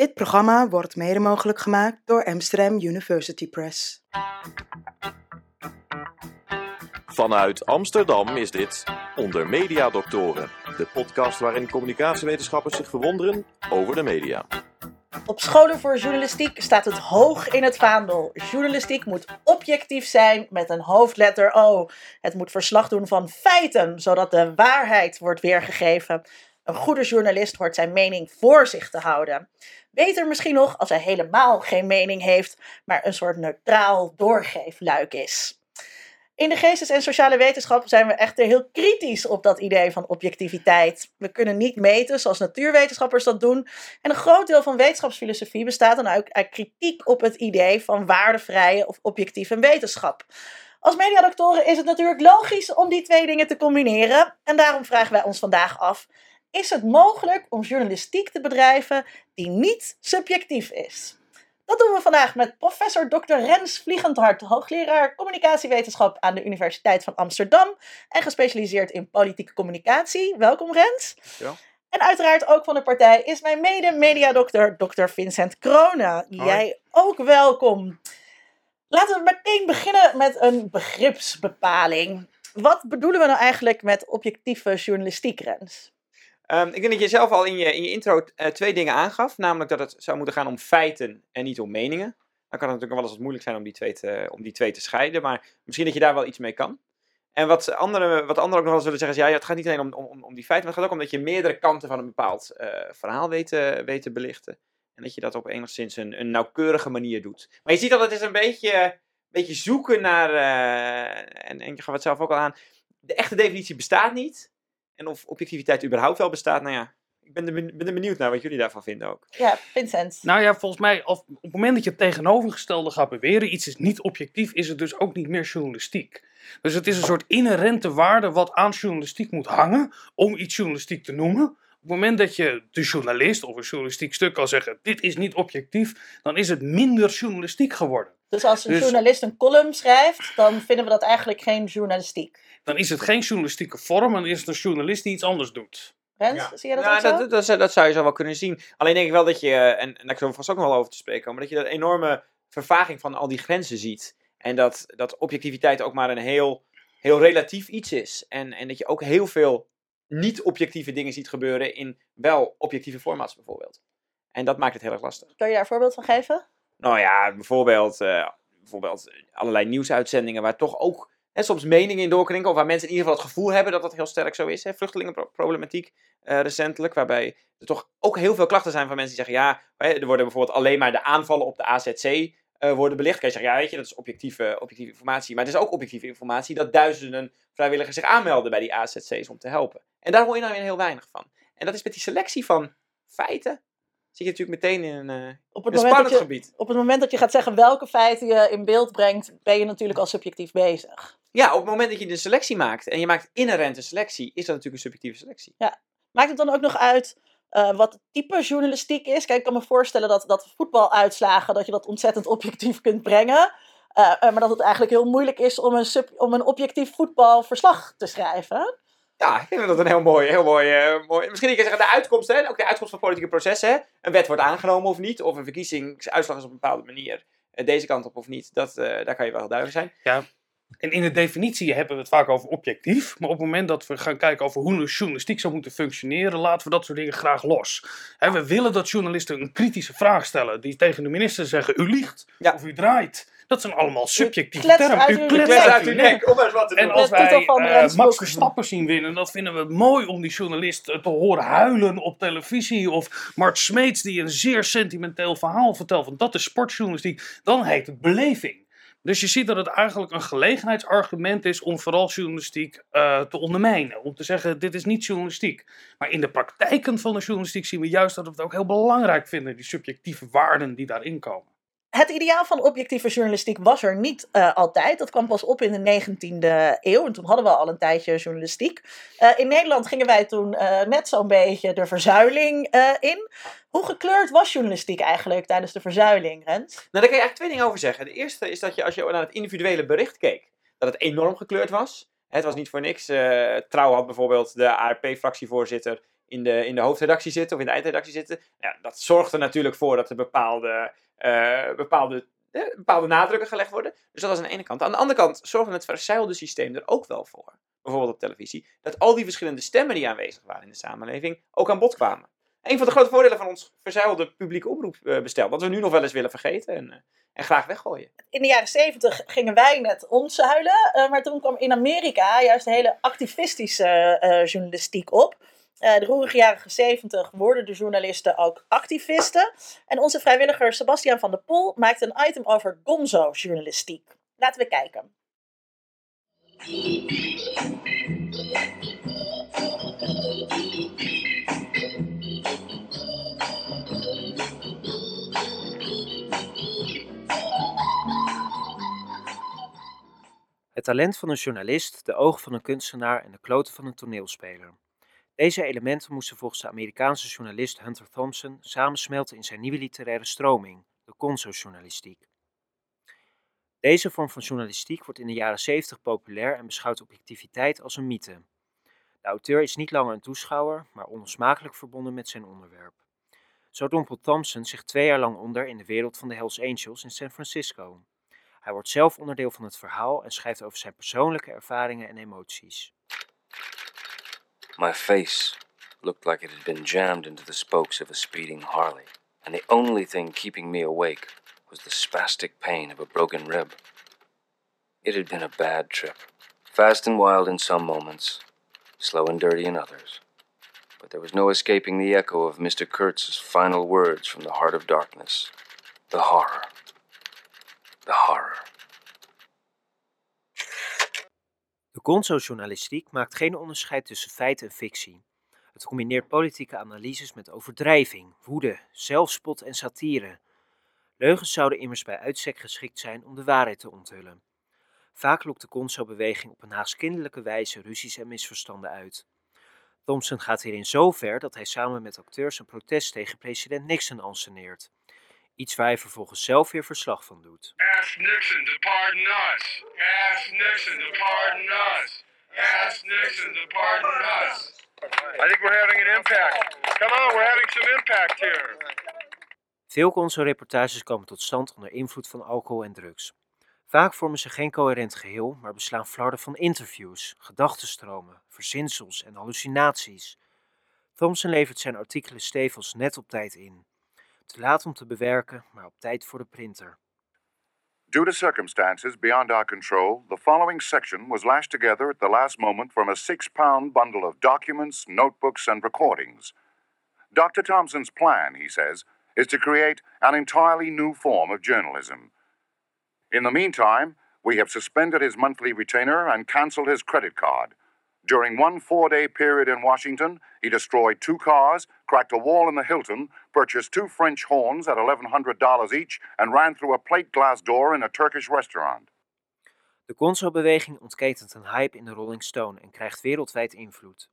Dit programma wordt mede mogelijk gemaakt door Amsterdam University Press. Vanuit Amsterdam is dit Onder Media Doctoren, de podcast waarin communicatiewetenschappers zich verwonderen over de media. Op scholen voor journalistiek staat het hoog in het vaandel. Journalistiek moet objectief zijn met een hoofdletter O. Het moet verslag doen van feiten, zodat de waarheid wordt weergegeven. Een goede journalist hoort zijn mening voor zich te houden. Beter misschien nog als hij helemaal geen mening heeft, maar een soort neutraal doorgeefluik is. In de geestes- en sociale wetenschap zijn we echter heel kritisch op dat idee van objectiviteit. We kunnen niet meten zoals natuurwetenschappers dat doen. En een groot deel van wetenschapsfilosofie bestaat dan ook uit kritiek op het idee van waardevrije of objectieve wetenschap. Als mediadoctoren is het natuurlijk logisch om die twee dingen te combineren. En daarom vragen wij ons vandaag af: is het mogelijk om journalistiek te bedrijven die niet subjectief is? Dat doen we vandaag met professor Dr. Rens Vliegendhart, hoogleraar communicatiewetenschap aan de Universiteit van Amsterdam en gespecialiseerd in politieke communicatie. Welkom Rens. Ja. En uiteraard ook van de partij is mijn mede-mediadokter Dr. Vincent Krona. Jij ook welkom. Laten we meteen beginnen met een begripsbepaling. Wat bedoelen we nou eigenlijk met objectieve journalistiek, Rens? Um, ik denk dat je zelf al in je, in je intro uh, twee dingen aangaf. Namelijk dat het zou moeten gaan om feiten en niet om meningen. Dan kan het natuurlijk wel eens wat moeilijk zijn om die, twee te, om die twee te scheiden. Maar misschien dat je daar wel iets mee kan. En wat anderen, wat ook nog wel willen zeggen is... Ja, het gaat niet alleen om, om, om die feiten. Maar het gaat ook om dat je meerdere kanten van een bepaald uh, verhaal weet, uh, weet te belichten. En dat je dat op enigszins een, een nauwkeurige manier doet. Maar je ziet dat het is een beetje, beetje zoeken naar... en, en je gaf het zelf ook al aan. De echte definitie bestaat niet. En of objectiviteit überhaupt wel bestaat, nou ja, ik ben, er, ben er benieuwd naar wat jullie daarvan vinden ook. Ja, Vincent. Nou ja, volgens mij, op het moment dat je het tegenovergestelde gaat beweren, iets is niet objectief, is het dus ook niet meer journalistiek. Dus het is een soort inherente waarde wat aan journalistiek moet hangen om iets journalistiek te noemen. Op het moment dat je de journalist of een journalistiek stuk kan zeggen, dit is niet objectief, dan is het minder journalistiek geworden. Dus als een Dus- journalist een column schrijft, dan vinden we dat eigenlijk geen journalistiek. Dan is het geen journalistieke vorm en dan is het een journalist die iets anders doet. Rens, zie je dat Nou, ook zo? dat, dat, dat, dat zou je zo wel kunnen zien. Alleen denk ik wel dat je, eh, en, en daar kunnen we vast ook nog wel over te spreken komen, dat je dat enorme vervaging van al die grenzen ziet. En dat, dat objectiviteit ook maar een heel, heel relatief iets is. En, en dat je ook heel veel niet-objectieve dingen ziet gebeuren in wel objectieve formats bijvoorbeeld. En dat maakt het heel erg lastig. Kan je daar een voorbeeld van geven? Nou ja, bijvoorbeeld, eh, bijvoorbeeld allerlei nieuwsuitzendingen waar toch ook hè, soms meningen in doorklinken. Of waar mensen in ieder geval het gevoel hebben dat dat heel sterk zo is. Hè. Vluchtelingenproblematiek eh, recentelijk, waarbij er toch ook heel veel klachten zijn van mensen die zeggen... Ja, er worden bijvoorbeeld alleen maar de aanvallen op de AZC eh, worden belicht. Kan je zeggen, ja weet je, dat is objectieve, objectieve informatie. Maar het is ook objectieve informatie dat duizenden vrijwilligers zich aanmelden bij die AZC's om te helpen. En daar hoor je nou weer heel weinig van. En dat is met die selectie van feiten... Zit je natuurlijk meteen in een, eh, Op een het, moment dat spannend je, gebied. op het moment dat je gaat zeggen welke feiten je in beeld brengt, ben je natuurlijk al subjectief bezig. Ja, op het moment dat je de selectie maakt en je maakt inherente selectie, is dat natuurlijk een subjectieve selectie. Maakt het dan ook nog uit eh, wat het type journalistiek is? Kijk, ik kan me voorstellen dat, dat voetbaluitslagen, dat je dat ontzettend objectief kunt brengen. Eh, maar dat het eigenlijk heel moeilijk is om een, sub, om een objectief voetbalverslag te schrijven. Ja, ik denk dat een heel mooi, heel mooi, eh, mooi... Misschien kan je zeggen, de uitkomst, hè, ook de uitkomst van politieke processen, hè, een wet wordt aangenomen of niet, of een verkiezingsuitslag is op een bepaalde manier eh, deze kant op of niet, dat, eh, daar kan je wel duidelijk zijn. En in de definitie hebben we het vaak over objectief. Maar op het moment dat we gaan kijken over hoe een journalistiek zou moeten functioneren, laten we dat soort dingen graag los. We willen dat journalisten een kritische vraag stellen. Die tegen de minister zeggen: U liegt Ja. of u draait. Dat zijn allemaal subjectieve kletst termen. uit U kletst nek. uit uw nek. om eens wat te En als wij van Rens Max. Verstappen zien winnen, dan vinden we het mooi om die journalist eh, te horen huilen op televisie. Of Mart Smeets die een zeer sentimenteel verhaal vertelt. Van dat is sportjournalistiek. Dan heet het beleving. Dus je ziet dat het eigenlijk een gelegenheidsargument is om vooral journalistiek eh, te ondermijnen. Om te zeggen, dit is niet journalistiek. Maar in de praktijken van de journalistiek zien we juist dat we het ook heel belangrijk vinden. Die subjectieve waarden die daarin komen. Het ideaal van objectieve journalistiek was er niet eh, altijd. Dat kwam pas op in de 19e eeuw. En toen hadden we al een tijdje journalistiek. Eh, in Nederland gingen wij toen eh, net zo'n beetje de verzuiling in. Hoe gekleurd was journalistiek eigenlijk tijdens de verzuiling, Rens? Nou, daar kan je eigenlijk twee dingen over zeggen. De eerste is dat je als je naar het individuele bericht keek, dat het enorm gekleurd was. Het was niet voor niks. Trouw had bijvoorbeeld de ARP-fractievoorzitter in de, in de hoofdredactie zitten of in de eindredactie zitten. Dat zorgt er natuurlijk voor dat er bepaalde, eh, bepaalde, eh, bepaalde nadrukken gelegd worden. Dus dat is aan de ene kant. Aan de andere kant zorgt het verzuilde systeem er ook wel voor, bijvoorbeeld op televisie, dat al die verschillende stemmen die aanwezig waren in de samenleving ook aan bod kwamen. Een van de grote voordelen van ons verzuilde publieke omroepbestel, dat we nu nog wel eens willen vergeten en, eh, en graag weggooien. In de jaren zeventig gingen wij net omzuilen, maar toen kwam in Amerika juist een hele activistische journalistiek op. Uh, de roerige jaren 70 worden de journalisten ook activisten. En onze vrijwilliger Sebastian van der Pol maakt een item over gonzo-journalistiek. Laten we kijken. Het talent van een journalist, de ogen van een kunstenaar en de kloten van een toneelspeler. Deze elementen moesten volgens de Amerikaanse journalist Hunter Thompson samensmelten in zijn nieuwe literaire stroming, de conso-journalistiek. Deze vorm van journalistiek wordt in de jaren 70 populair en beschouwt objectiviteit als een mythe. De auteur is niet langer een toeschouwer, maar onlosmakelijk verbonden met zijn onderwerp. Zo dompelt Thompson zich twee jaar lang onder in de wereld van de Hells Angels in San Francisco. Hij wordt zelf onderdeel van het verhaal en schrijft over zijn persoonlijke ervaringen en emoties. My face looked like it had been jammed into the spokes of a speeding Harley, and the only thing keeping me awake was the spastic pain of a broken rib. It had been a bad trip, fast and wild in some moments, slow and dirty in others. But there was no escaping the echo of Mr. Kurtz's final words from the heart of darkness the horror. The horror. De gonzo-journalistiek maakt geen onderscheid tussen feit en fictie. Het combineert politieke analyses met overdrijving, woede, zelfspot en satire. Leugens zouden immers bij uitstek geschikt zijn om de waarheid te onthullen. Vaak lokt de gonzo-beweging op een haast kinderlijke wijze ruzies en misverstanden uit. Thompson gaat hierin zo ver dat hij samen met acteurs een protest tegen president Nixon anseneert. Iets waar hij vervolgens zelf weer verslag van doet. Ask Nixon to pardon us. Ask Nixon to pardon us. Ask Nixon to pardon us. I think we're having an impact. Come on, we're having some impact here. Veel gonzo-reportages komen tot stand onder invloed van alcohol en drugs. Vaak vormen ze geen coherent geheel, maar beslaan flarden van interviews, gedachtenstromen, verzinsels en hallucinaties. Thompson levert zijn artikelen stevels net op tijd in. Te laat om te bewerken, maar op tijd voor de printer. Due to circumstances beyond our control, the following section was lashed together at the last moment from a six pound bundle of documents, notebooks, and recordings. Dr. Thompson's plan, he says, is to create an entirely new form of journalism. In the meantime, we have suspended his monthly retainer and canceled his credit card. During one four day period in Washington, he destroyed two cars, cracked a wall in the Hilton, purchased two French horns at $1,100 each, and ran through a plate glass door in a Turkish restaurant. De Gonzo-beweging ontketent een hype in de Rolling Stone en krijgt wereldwijd invloed.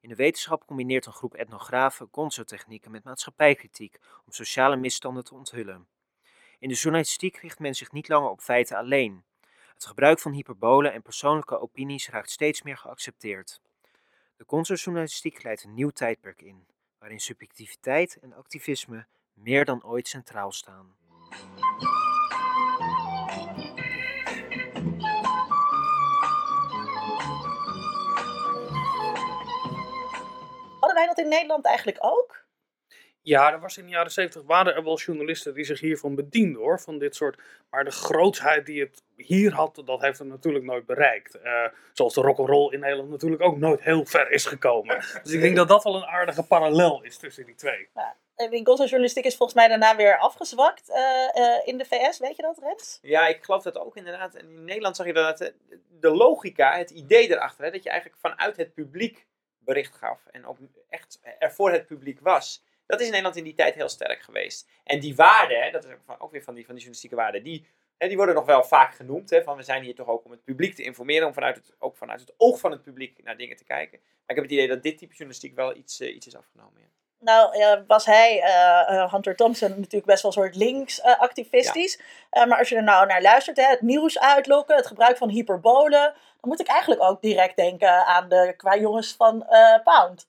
In de wetenschap combineert een groep etnografen Gonzo-technieken met maatschappijkritiek om sociale misstanden te onthullen. In de journalistiek richt men zich niet langer op feiten alleen. Het gebruik van hyperbolen en persoonlijke opinies raakt steeds meer geaccepteerd. De consorjournalistiek leidt een nieuw tijdperk in, waarin subjectiviteit en activisme meer dan ooit centraal staan. Hadden wij dat in Nederland eigenlijk ook? Ja, er was in de jaren 70 waren er wel journalisten die zich hiervan bedienden hoor, van dit soort. Maar de grootsheid die het hier had, dat heeft het natuurlijk nooit bereikt. Uh, zoals de rock'n'roll in Nederland natuurlijk ook nooit heel ver is gekomen. Dus ik denk dat dat wel een aardige parallel is tussen die twee. Ja. En die journalistiek is volgens mij daarna weer afgezwakt uh, uh, in de VS, weet je dat Rens? Ja, ik geloof dat ook inderdaad. En in Nederland zag je dat de logica, het idee erachter, hè, dat je eigenlijk vanuit het publiek bericht gaf en ook echt er voor het publiek was. Dat is in Nederland in die tijd heel sterk geweest. En die waarden, dat is ook, van, ook weer van die, van die journalistieke waarden, die, hè, die worden nog wel vaak genoemd. Hè, van we zijn hier toch ook om het publiek te informeren, om vanuit het, ook vanuit het oog van het publiek naar dingen te kijken. Maar ik heb het idee dat dit type journalistiek wel iets, uh, iets is afgenomen. Ja. Nou, uh, was hij, uh, Hunter Thompson, natuurlijk best wel een soort links-activistisch. Ja. maar als je er nou naar luistert, hè, het nieuws uitlokken, het gebruik van hyperbolen, dan moet ik eigenlijk ook direct denken aan de qua jongens van Pound.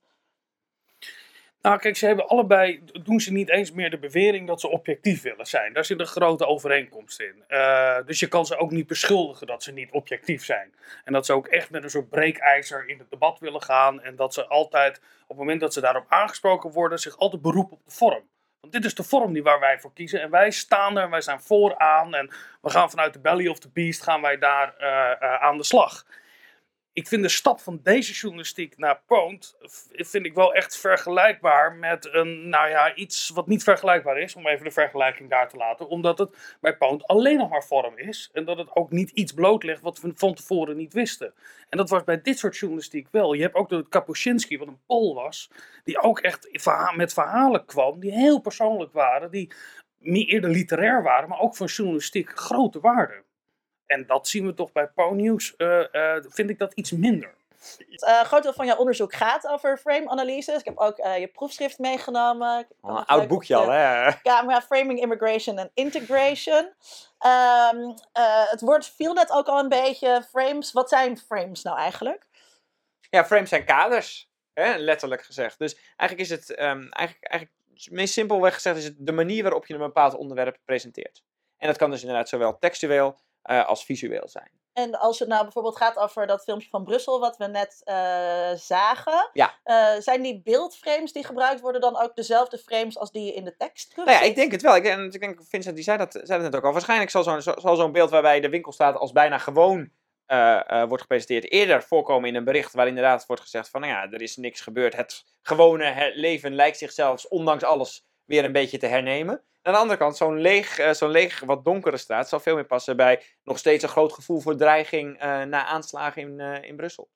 Nou, kijk, ze hebben allebei, doen ze niet eens meer de bewering dat ze objectief willen zijn. Daar zit een grote overeenkomst in. Uh, dus je kan ze ook niet beschuldigen dat ze niet objectief zijn. En dat ze ook echt met een soort breekijzer in het debat willen gaan. En dat ze altijd, op het moment dat ze daarop aangesproken worden, zich altijd beroepen op de vorm. Want dit is de vorm die waar wij voor kiezen. En wij staan er, wij zijn vooraan. En we gaan vanuit de belly of the beast, gaan wij daar uh, uh, aan de slag ik vind de stap van deze journalistiek naar Poont, vind ik wel echt vergelijkbaar met een, nou ja, iets wat niet vergelijkbaar is, om even de vergelijking daar te laten. Omdat het bij Poont alleen nog maar vorm is en dat het ook niet iets blootlegt wat we van tevoren niet wisten. En dat was bij dit soort journalistiek wel. Je hebt ook de Kapuscinski, wat een Pool was, die ook echt met verhalen kwam die heel persoonlijk waren, die meer eerder literair waren, maar ook van journalistiek grote waarde. En dat zien we toch bij Pau News, uh, uh, vind ik dat iets minder. Uh, een groot deel van jouw onderzoek gaat over frame-analyses. Ik heb ook je proefschrift meegenomen. Oh, een oud boekje al, hè? Camera, framing, immigration en integration. Um, het woord viel net ook al een beetje. Frames, wat zijn frames nou eigenlijk? Ja, frames zijn kaders, hè? letterlijk gezegd. Dus eigenlijk is het, um, eigenlijk, eigenlijk, meest simpelweg gezegd, is het de manier waarop je een bepaald onderwerp presenteert. En dat kan dus inderdaad zowel textueel uh, als visueel zijn. En als het nou bijvoorbeeld gaat over dat filmpje van Brussel, wat we net uh, zagen, ja. uh, zijn die beeldframes die gebruikt worden dan ook dezelfde frames als die je in de tekst terug Nou ja, ik denk het wel. Ik, en ik denk, Vincent die zei dat, zei dat net ook al. Waarschijnlijk zal zo'n zal zo'n beeld waarbij de winkel staat als bijna gewoon wordt gepresenteerd, eerder voorkomen in een bericht waar inderdaad wordt gezegd van, nou ja, er is niks gebeurd. Het gewone leven lijkt zichzelf, ondanks alles, weer een beetje te hernemen. Aan de andere kant, zo'n leeg, uh, zo'n leeg, wat donkere straat zal veel meer passen bij nog steeds een groot gevoel voor dreiging uh, na aanslagen in, uh, in Brussel.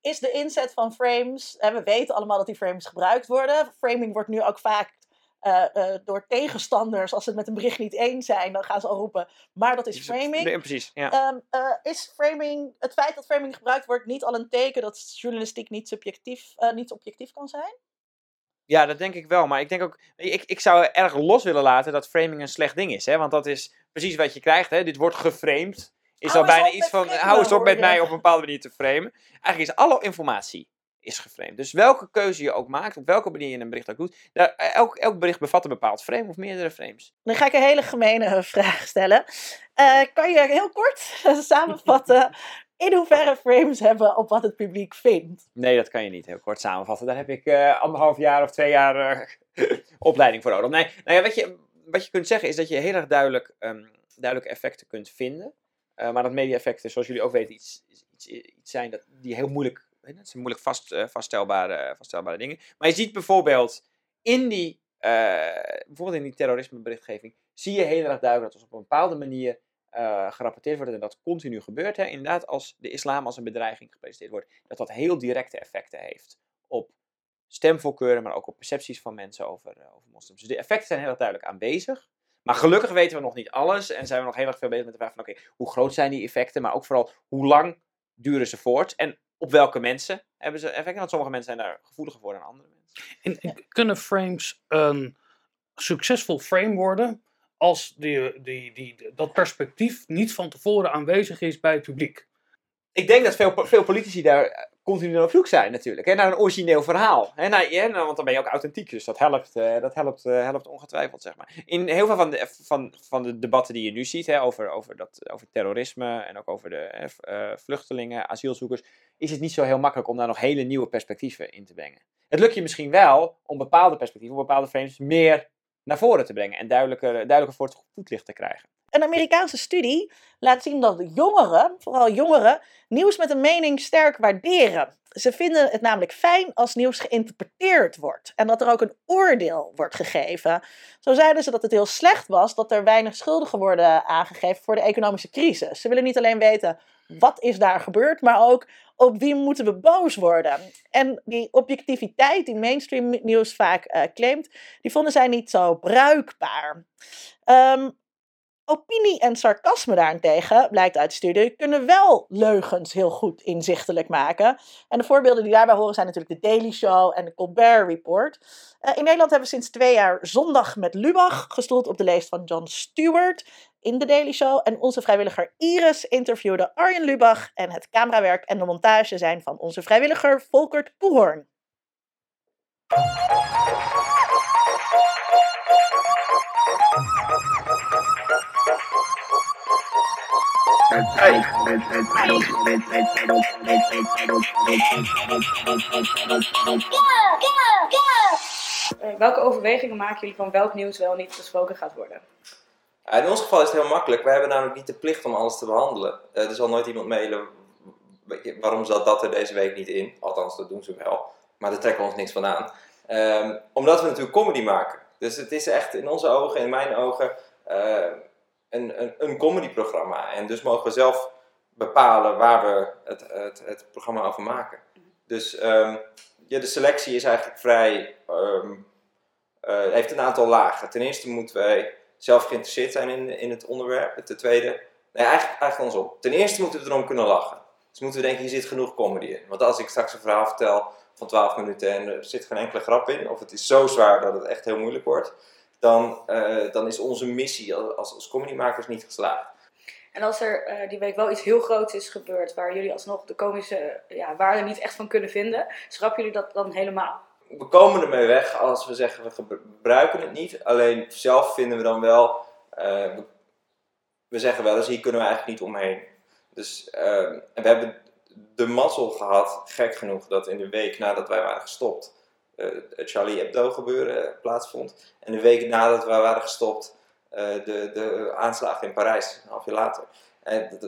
Is de inzet van frames, we weten allemaal dat die frames gebruikt worden. Framing wordt nu ook vaak door tegenstanders, als ze het met een bericht niet eens zijn, dan gaan ze al roepen, maar dat is framing. Nee, precies, ja. Um, is framing, het feit dat framing gebruikt wordt, niet al een teken dat journalistiek niet, subjectief, niet objectief kan zijn? Ja, dat denk ik wel. Maar ik denk ook, ik, ik zou erg los willen laten dat framing een slecht ding is. Hè? Want dat is precies wat je krijgt. Hè? Dit wordt geframed. Is hou al bijna iets van, hou eens op met mij op een bepaalde manier te framen. Eigenlijk is alle informatie is geframed. Dus welke keuze je ook maakt, op welke manier je een bericht ook doet, daar, elk, elk bericht bevat een bepaald frame of meerdere frames. Dan ga ik een hele gemene vraag stellen. Uh, kan je heel kort samenvatten in hoeverre frames hebben op wat het publiek vindt. Nee, dat kan je niet heel kort samenvatten. Daar heb ik uh, anderhalf jaar of twee jaar uh, opleiding voor nodig. Nee, nou ja, wat, je, wat je kunt zeggen is dat je heel erg duidelijk, um, duidelijke effecten kunt vinden. Uh, maar dat media-effecten, zoals jullie ook weten, iets, iets, iets zijn dat, die heel moeilijk, dat zijn moeilijk vast, vaststellbare, vaststellbare dingen. Maar je ziet bijvoorbeeld in die, bijvoorbeeld in die terrorismeberichtgeving, zie je heel erg duidelijk dat op een bepaalde manier uh, gerapporteerd wordt en dat continu gebeurt. Hè, inderdaad, als de islam als een bedreiging gepresenteerd wordt, dat dat heel directe effecten heeft op stemvoorkeuren, maar ook op percepties van mensen over, uh, over moslims. Dus de effecten zijn heel duidelijk aanwezig. Maar gelukkig weten we nog niet alles en zijn we nog heel erg veel bezig met de vraag van oké, hoe groot zijn die effecten, maar ook vooral hoe lang duren ze voort en op welke mensen hebben ze effecten. Want sommige mensen zijn daar gevoeliger voor dan andere mensen. En, kunnen frames een succesvol frame worden als die, die, die, dat perspectief niet van tevoren aanwezig is bij het publiek. Ik denk dat veel, veel politici daar continu op zoek zijn natuurlijk. Hè, naar een origineel verhaal. Hè, naar, nou, want dan ben je ook authentiek, dus dat helpt, uh, dat helpt, uh, helpt ongetwijfeld. Zeg maar. In heel veel van de, van, van de debatten die je nu ziet hè, over, over, dat, over terrorisme en ook over de uh, vluchtelingen, asielzoekers, is het niet zo heel makkelijk om daar nog hele nieuwe perspectieven in te brengen. Het lukt je misschien wel om bepaalde perspectieven, om bepaalde frames meer naar voren te brengen en duidelijker, duidelijker voor het voetlicht te krijgen. Een Amerikaanse studie laat zien dat jongeren, vooral jongeren, nieuws met een mening sterk waarderen. Ze vinden het namelijk fijn als nieuws geïnterpreteerd wordt en dat er ook een oordeel wordt gegeven. Zo zeiden ze dat het heel slecht was dat er weinig schuldigen worden aangegeven voor de economische crisis. Ze willen niet alleen weten wat is daar gebeurd, maar ook op wie moeten we boos worden. En die objectiviteit die mainstream nieuws vaak uh, claimt, die vonden zij niet zo bruikbaar. Um, Opinie en sarcasme daarentegen, blijkt uit de studie, kunnen wel leugens heel goed inzichtelijk maken. En de voorbeelden die daarbij horen zijn natuurlijk de Daily Show en de Colbert Report. Uh, in Nederland hebben we sinds twee jaar Zondag met Lubach, gestoeld op de leest van John Stewart in de Daily Show. En onze vrijwilliger Iris interviewde Arjen Lubach en het camerawerk en de montage zijn van onze vrijwilliger Volkert Poehoorn. Eh, welke overwegingen maken jullie van welk nieuws wel niet besproken gaat worden? In ons geval is het heel makkelijk. Wij hebben namelijk niet de plicht om alles te behandelen. Eh, er zal nooit iemand mailen waarom zat dat er deze week niet in. Althans, dat doen ze wel. Maar daar trekken we ons niks van aan. Ehm, omdat we natuurlijk comedy maken. Dus het is echt in onze ogen, in mijn ogen, eh, een, een, een comedyprogramma. En dus mogen we zelf bepalen waar we het, het, het programma over maken. Dus ehm, ja, de selectie is eigenlijk vrij. ehm, eh, heeft een aantal lagen. Ten eerste moeten wij zelf geïnteresseerd zijn in, in het onderwerp. Ten tweede, nee, eigenlijk, eigenlijk andersom. Ten eerste moeten we erom kunnen lachen. Dus moeten we denken, hier zit genoeg comedy in. Want als ik straks een verhaal vertel van 12 minuten en er zit geen enkele grap in, of het is zo zwaar dat het echt heel moeilijk wordt, dan, eh, dan is onze missie als, als comedymakers niet geslaagd. En als er eh, die week wel iets heel groots is gebeurd, waar jullie alsnog de komische ja, waarde niet echt van kunnen vinden, schrappen jullie dat dan helemaal? We komen ermee weg als we zeggen we gebruiken het niet. Alleen zelf vinden we dan wel, eh, we, zeggen wel eens hier kunnen we eigenlijk niet omheen. Dus eh, en we hebben de mazzel gehad, gek genoeg, dat in de week nadat wij waren gestopt eh, het Charlie Hebdo gebeuren eh, plaatsvond. En de week nadat wij waren gestopt de, de aanslagen in Parijs, een half jaar later. En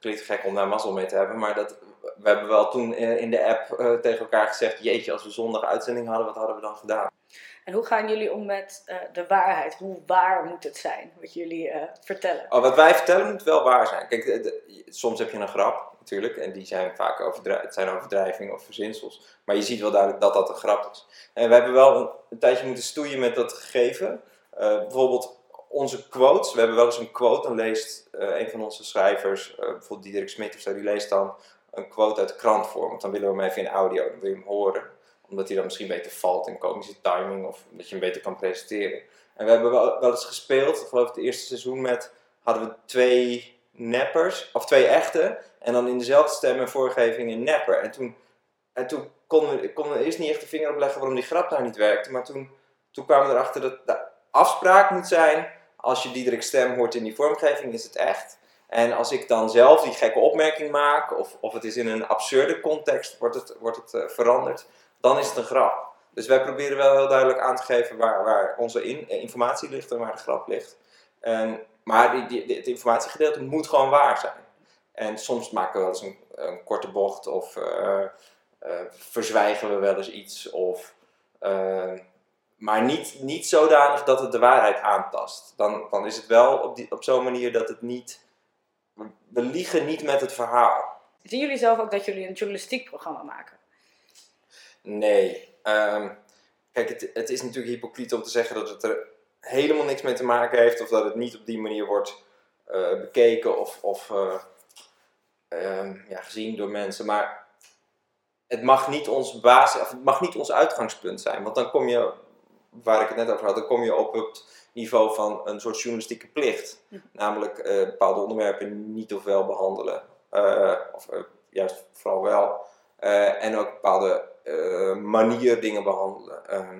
klinkt gek om daar mazzel mee te hebben, maar dat, we hebben wel toen eh, in de app eh, tegen elkaar gezegd: Jeetje, als we zondag uitzending hadden, wat hadden we dan gedaan? En hoe gaan jullie om met eh, de waarheid? Hoe waar moet het zijn, wat jullie vertellen? Oh, wat wij vertellen moet wel waar zijn. Kijk, de- de- soms heb je een grap natuurlijk, en die zijn vaak overdri- het zijn overdrijvingen of verzinsels. Maar je ziet wel duidelijk dat dat een grap is. En we hebben wel een, een tijdje moeten stoeien met dat gegeven. Bijvoorbeeld onze quotes. We hebben wel eens een quote, dan leest eh, een van onze schrijvers, eh, bijvoorbeeld Diederik Smit of zo, die leest dan een quote uit de krant voor. Want dan willen we hem even in audio, dan wil je hem horen. Omdat hij dan misschien beter valt in komische timing of dat je hem beter kan presenteren. En we hebben wel, wel eens gespeeld, ik het eerste seizoen met, hadden we twee neppers, of twee echte. En dan in dezelfde stem en voorgeving een nepper. En toen, en toen konden we, eerst niet echt de vinger op leggen waarom die grap nou niet werkte. Maar toen, toen kwamen we erachter dat de afspraak moet zijn, als je Diederik stem hoort in die vormgeving, is het echt. En als ik dan zelf die gekke opmerking maak, of, of het is in een absurde context, wordt het, wordt het eh, veranderd, dan is het een grap. Dus wij proberen wel heel duidelijk aan te geven waar, waar onze eh, informatie ligt en waar de grap ligt. En, maar die, het informatiegedeelte moet gewoon waar zijn. En soms maken we wel eens een, een korte bocht of eh, verzwijgen we wel eens iets. Of, maar niet, niet zodanig dat het de waarheid aantast. Dan, dan is het wel op, die, op zo'n manier dat het niet. We liegen niet met het verhaal. Zien jullie zelf ook dat jullie een journalistiek programma maken? Nee. Ehm, kijk, het, het is natuurlijk hypocriet om te zeggen dat het er helemaal niks mee te maken heeft. Of dat het niet op die manier wordt eh, bekeken of, of eh, ehm, ja, gezien door mensen. Maar het mag niet ons basis, of het mag niet ons uitgangspunt zijn. Want dan kom je, waar ik het net over had, dan kom je op het niveau van een soort journalistieke plicht. Namelijk eh, bepaalde onderwerpen niet of wel behandelen. Eh, of eh, juist vooral wel. En ook bepaalde eh, manier dingen behandelen. Ehm,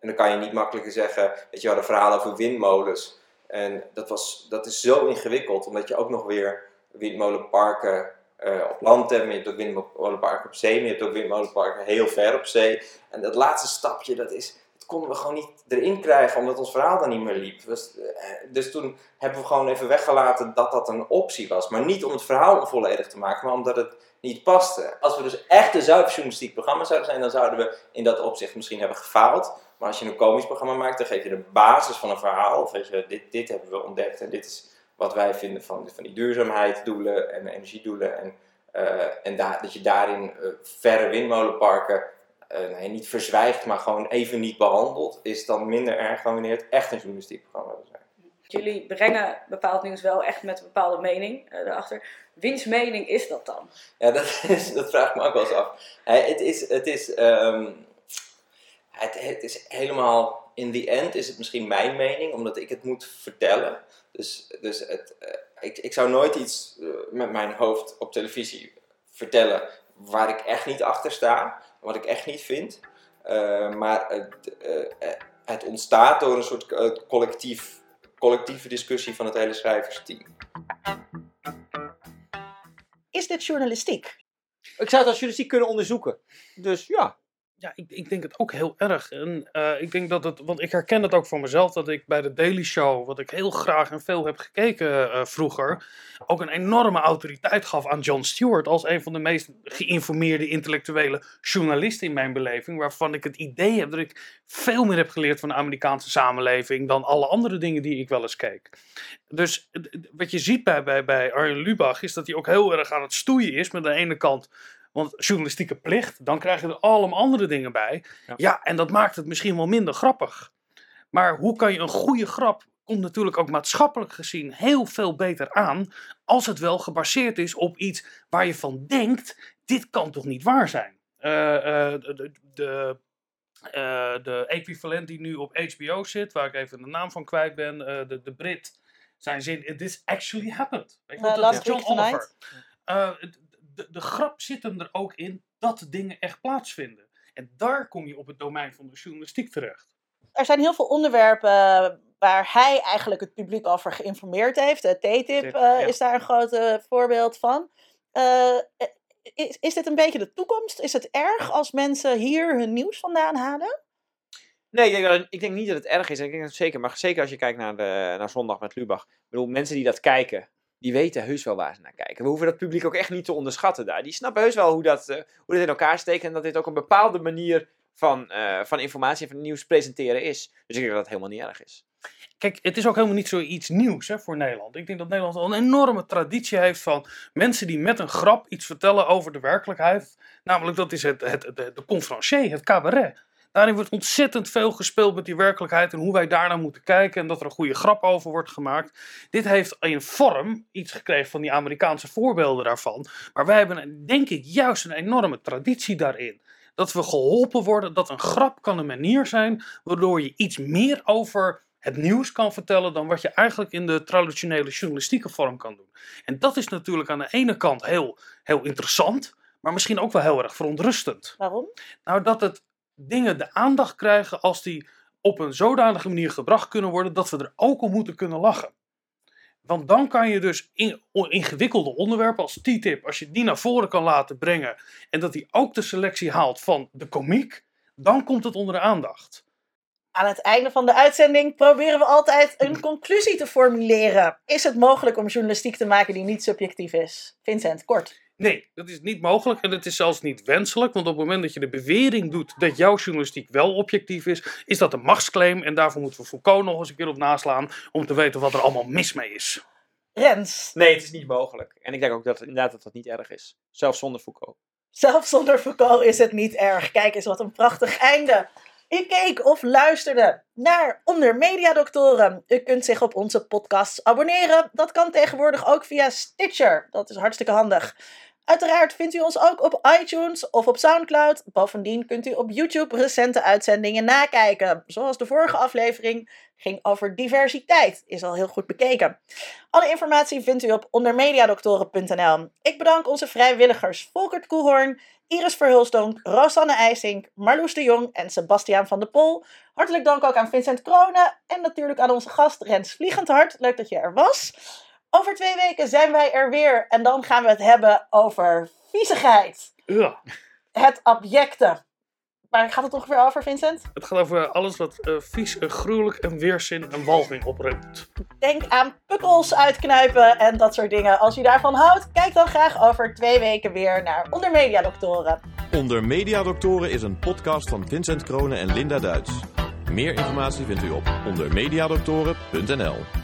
en dan kan je niet makkelijker zeggen, weet je, hadden een verhaal over windmolens. En dat, was, dat is zo ingewikkeld, omdat je ook nog weer windmolenparken eh, op land hebt, maar je hebt ook windmolenparken op zee, maar je hebt ook windmolenparken heel ver op zee. En dat laatste stapje, dat, is, dat konden we gewoon niet erin krijgen, omdat ons verhaal dan niet meer liep. Dus, eh, dus toen hebben we gewoon even weggelaten dat dat een optie was. Maar niet om het verhaal onvolledig te maken, maar omdat het niet paste. Als we dus echt een zuiver journalistiek programma zouden zijn, dan zouden we in dat opzicht misschien hebben gefaald. Maar als je een komisch programma maakt, dan geef je de basis van een verhaal. Of weet je, dit, dit hebben we ontdekt en dit is wat wij vinden van, van die duurzaamheidsdoelen en energiedoelen. En, eh, en dat je daarin eh, verre windmolenparken eh, nee, niet verzwijgt, maar gewoon even niet behandelt, is dan minder erg dan wanneer het echt een journalistiek programma zou zijn. Jullie brengen bepaald nieuws wel echt met een bepaalde mening eh, erachter. Wiens mening is dat dan? Ja, dat, is, dat vraag ik me ook wel eens af. Eh, het, is, het, is, ehm, het, het is helemaal, in the end is het misschien mijn mening, omdat ik het moet vertellen. Dus, dus het, ik, ik zou nooit iets met mijn hoofd op televisie vertellen waar ik echt niet achter sta, wat ik echt niet vind. Eh, maar het, eh, eh, het ontstaat door een soort collectief, collectieve discussie van het hele schrijversteam. Is dit journalistiek? Ik zou het als journalistiek kunnen onderzoeken. Dus ja. Ja, ik, ik denk het ook heel erg. En eh, ik denk dat het, want ik herken het ook voor mezelf, dat ik bij de Daily Show, wat ik heel graag en veel heb gekeken eh, vroeger, ook een enorme autoriteit gaf aan Jon Stewart als een van de meest geïnformeerde intellectuele journalisten in mijn beleving, waarvan ik het idee heb dat ik veel meer heb geleerd van de Amerikaanse samenleving dan alle andere dingen die ik wel eens keek. Dus wat je ziet bij, bij, bij Arjen Lubach is dat hij ook heel erg aan het stoeien is met aan de ene kant want journalistieke plicht, dan krijg je er allemaal andere dingen bij. Ja. en dat maakt het misschien wel minder grappig. Maar hoe kan je een goede grap, komt natuurlijk ook maatschappelijk gezien heel veel beter aan, als het wel gebaseerd is op iets waar je van denkt, dit kan toch niet waar zijn. Eh, eh, de, de, eh, de equivalent die nu op HBO zit, waar ik even de naam van kwijt ben, de, de Brit, zijn zin, this actually happened. Weet je, Uh, dat Last is John Week Tonight. Oliver. Uh, de, de grap zit hem er ook in dat dingen echt plaatsvinden. En daar kom je op het domein van de journalistiek terecht. Er zijn heel veel onderwerpen waar hij eigenlijk het publiek over geïnformeerd heeft. De TTIP Tip, eh, ja. is daar een groot eh, voorbeeld van. Eh, is, is dit een beetje de toekomst? Is het erg als mensen hier hun nieuws vandaan halen? Nee, ik denk, dat- ik denk niet dat het erg is. Ik denk dat het zeker, maar zeker als je kijkt naar, de, naar zondag met Lubach. Ik bedoel, mensen die dat kijken, die weten heus wel waar ze naar kijken. We hoeven dat publiek ook echt niet te onderschatten daar. Die snappen heus wel hoe dat, eh, hoe dat in elkaar steekt. En dat dit ook een bepaalde manier van, eh, van informatie en van nieuws presenteren is. Dus ik denk dat dat helemaal niet erg is. Kijk, het is ook helemaal niet zoiets nieuws hè, voor Nederland. Ik denk dat Nederland al een enorme traditie heeft van mensen die met een grap iets vertellen over de werkelijkheid. Namelijk, dat is het, het, de, de conferencier, het cabaret. Daarin wordt ontzettend veel gespeeld met die werkelijkheid en hoe wij daarnaar moeten kijken en dat er een goede grap over wordt gemaakt. Dit heeft in vorm iets gekregen van die Amerikaanse voorbeelden daarvan. Maar wij hebben, denk ik, juist een enorme traditie daarin. Dat we geholpen worden, dat een grap kan een manier zijn waardoor je iets meer over het nieuws kan vertellen dan wat je eigenlijk in de traditionele journalistieke vorm kan doen. En dat is natuurlijk aan de ene kant heel, heel interessant, maar misschien ook wel heel erg verontrustend. Waarom? Nou, dat het dingen de aandacht krijgen als die op een zodanige manier gebracht kunnen worden dat we er ook om moeten kunnen lachen. Want dan kan je dus in, ingewikkelde onderwerpen als TTIP, als je die naar voren kan laten brengen en dat die ook de selectie haalt van de komiek, dan komt het onder de aandacht. Aan het einde van de uitzending proberen we altijd een conclusie te formuleren. Is het mogelijk om journalistiek te maken die niet subjectief is? Vincent, kort. Nee, dat is niet mogelijk en het is zelfs niet wenselijk, want op het moment dat je de bewering doet dat jouw journalistiek wel objectief is, is dat een machtsclaim en daarvoor moeten we Foucault nog eens een keer op naslaan om te weten wat er allemaal mis mee is. Rens, Nee, het is niet mogelijk. En ik denk ook dat inderdaad dat dat niet erg is. Zelfs zonder Foucault. zelfs zonder Foucault is het niet erg. Kijk eens wat een prachtig einde. U keek of luisterde naar Onder Media Doctoren. U kunt zich op onze podcasts abonneren. Dat kan tegenwoordig ook via Stitcher. Dat is hartstikke handig. Uiteraard vindt u ons ook op iTunes of op Soundcloud. Bovendien kunt u op YouTube recente uitzendingen nakijken. Zoals de vorige aflevering ging over diversiteit. Is al heel goed bekeken. Alle informatie vindt u op ondermediadoktoren.nl. Ik bedank onze vrijwilligers Volkert Koehoorn, Iris Verhulstonk, Rosanne IJsink, Marloes de Jong en Sebastiaan van de Pol. Hartelijk dank ook aan Vincent Kronen en natuurlijk aan onze gast Rens Vliegendhart. Leuk dat je er was. Over twee weken zijn wij er weer en dan gaan we het hebben over viezigheid. Ja. Het abjecte. Waar gaat het ongeveer over, Vincent? Het gaat over alles wat eh, vies, en gruwelijk en weerzin en walging oproept. Denk aan pukkels uitknijpen en dat soort dingen. Als u daarvan houdt, kijk dan graag over twee weken weer naar Onder Media Doctoren. Onder Mediadoktoren is een podcast van Vincent Kronen en Linda Duits. Meer informatie vindt u op ondermediadoktoren.nl.